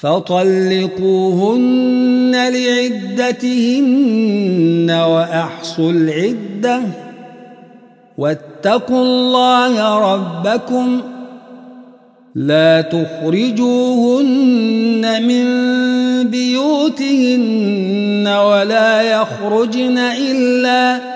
فطلقوهن لعدتهن وأحصوا العدة واتقوا الله ربكم لا تخرجوهن من بيوتهن ولا يخرجن إلا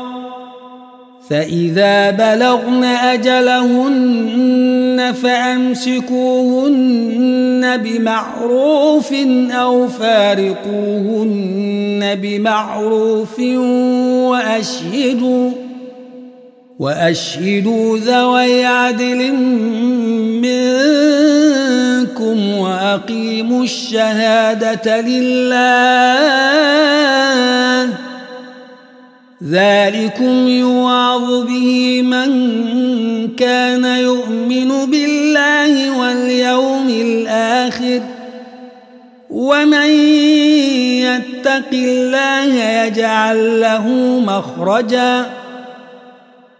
فإذا بلغن أجلهن فأمسكوهن بمعروف أو فارقوهن بمعروف وأشهدوا وأشهدوا ذوي عدل منكم وأقيموا الشهادة لله ذلكم يوعظ به من كان يؤمن بالله واليوم الآخر ومن يتق الله يجعل له مخرجا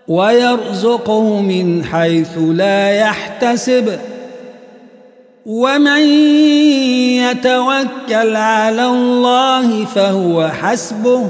ويرزقه من حيث لا يحتسب ومن يتوكل على الله فهو حسبه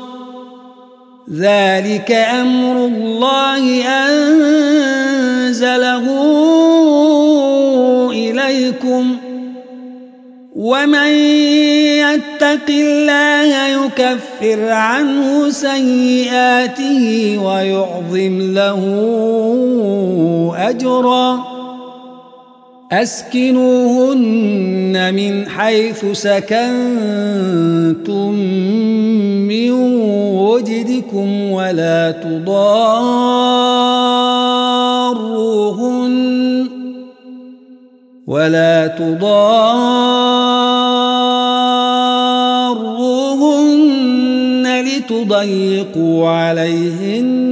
ذلك أمر الله أنزله إليكم ومن يتق الله يكفر عنه سيئاته ويعظم له أجراً أسكنوهن من حيث سكنتم من وجدكم ولا تضاروهن ولا تضاروهن لتضيقوا عليهن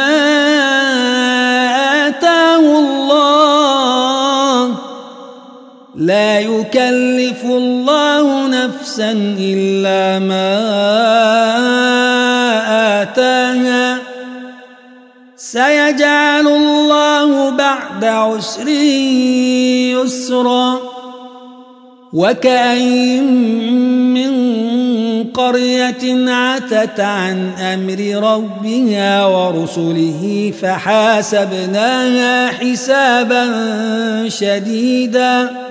يكلف الله نفسا إلا ما آتاها. سيجعل الله بعد عسر يسرا. وكأين من قرية عتت عن أمر ربها ورسله فحاسبناها حسابا شديدا.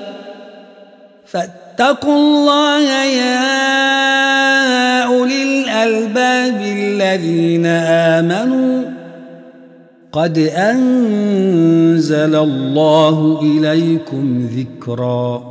فاتقوا الله يا أولي الألباب الذين آمنوا. قد أنزل الله إليكم ذكرًا.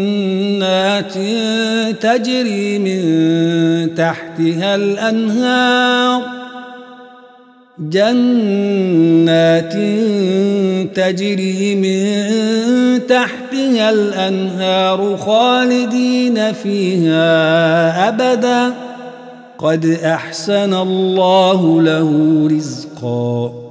جنات تجري من تحتها الأنهار. جنات تجري من تحتها الأنهار خالدين فيها أبدا. قد أحسن الله له رزقا.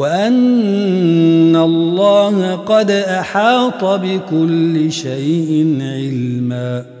وأن الله قد أحاط بكل شيء علمًا.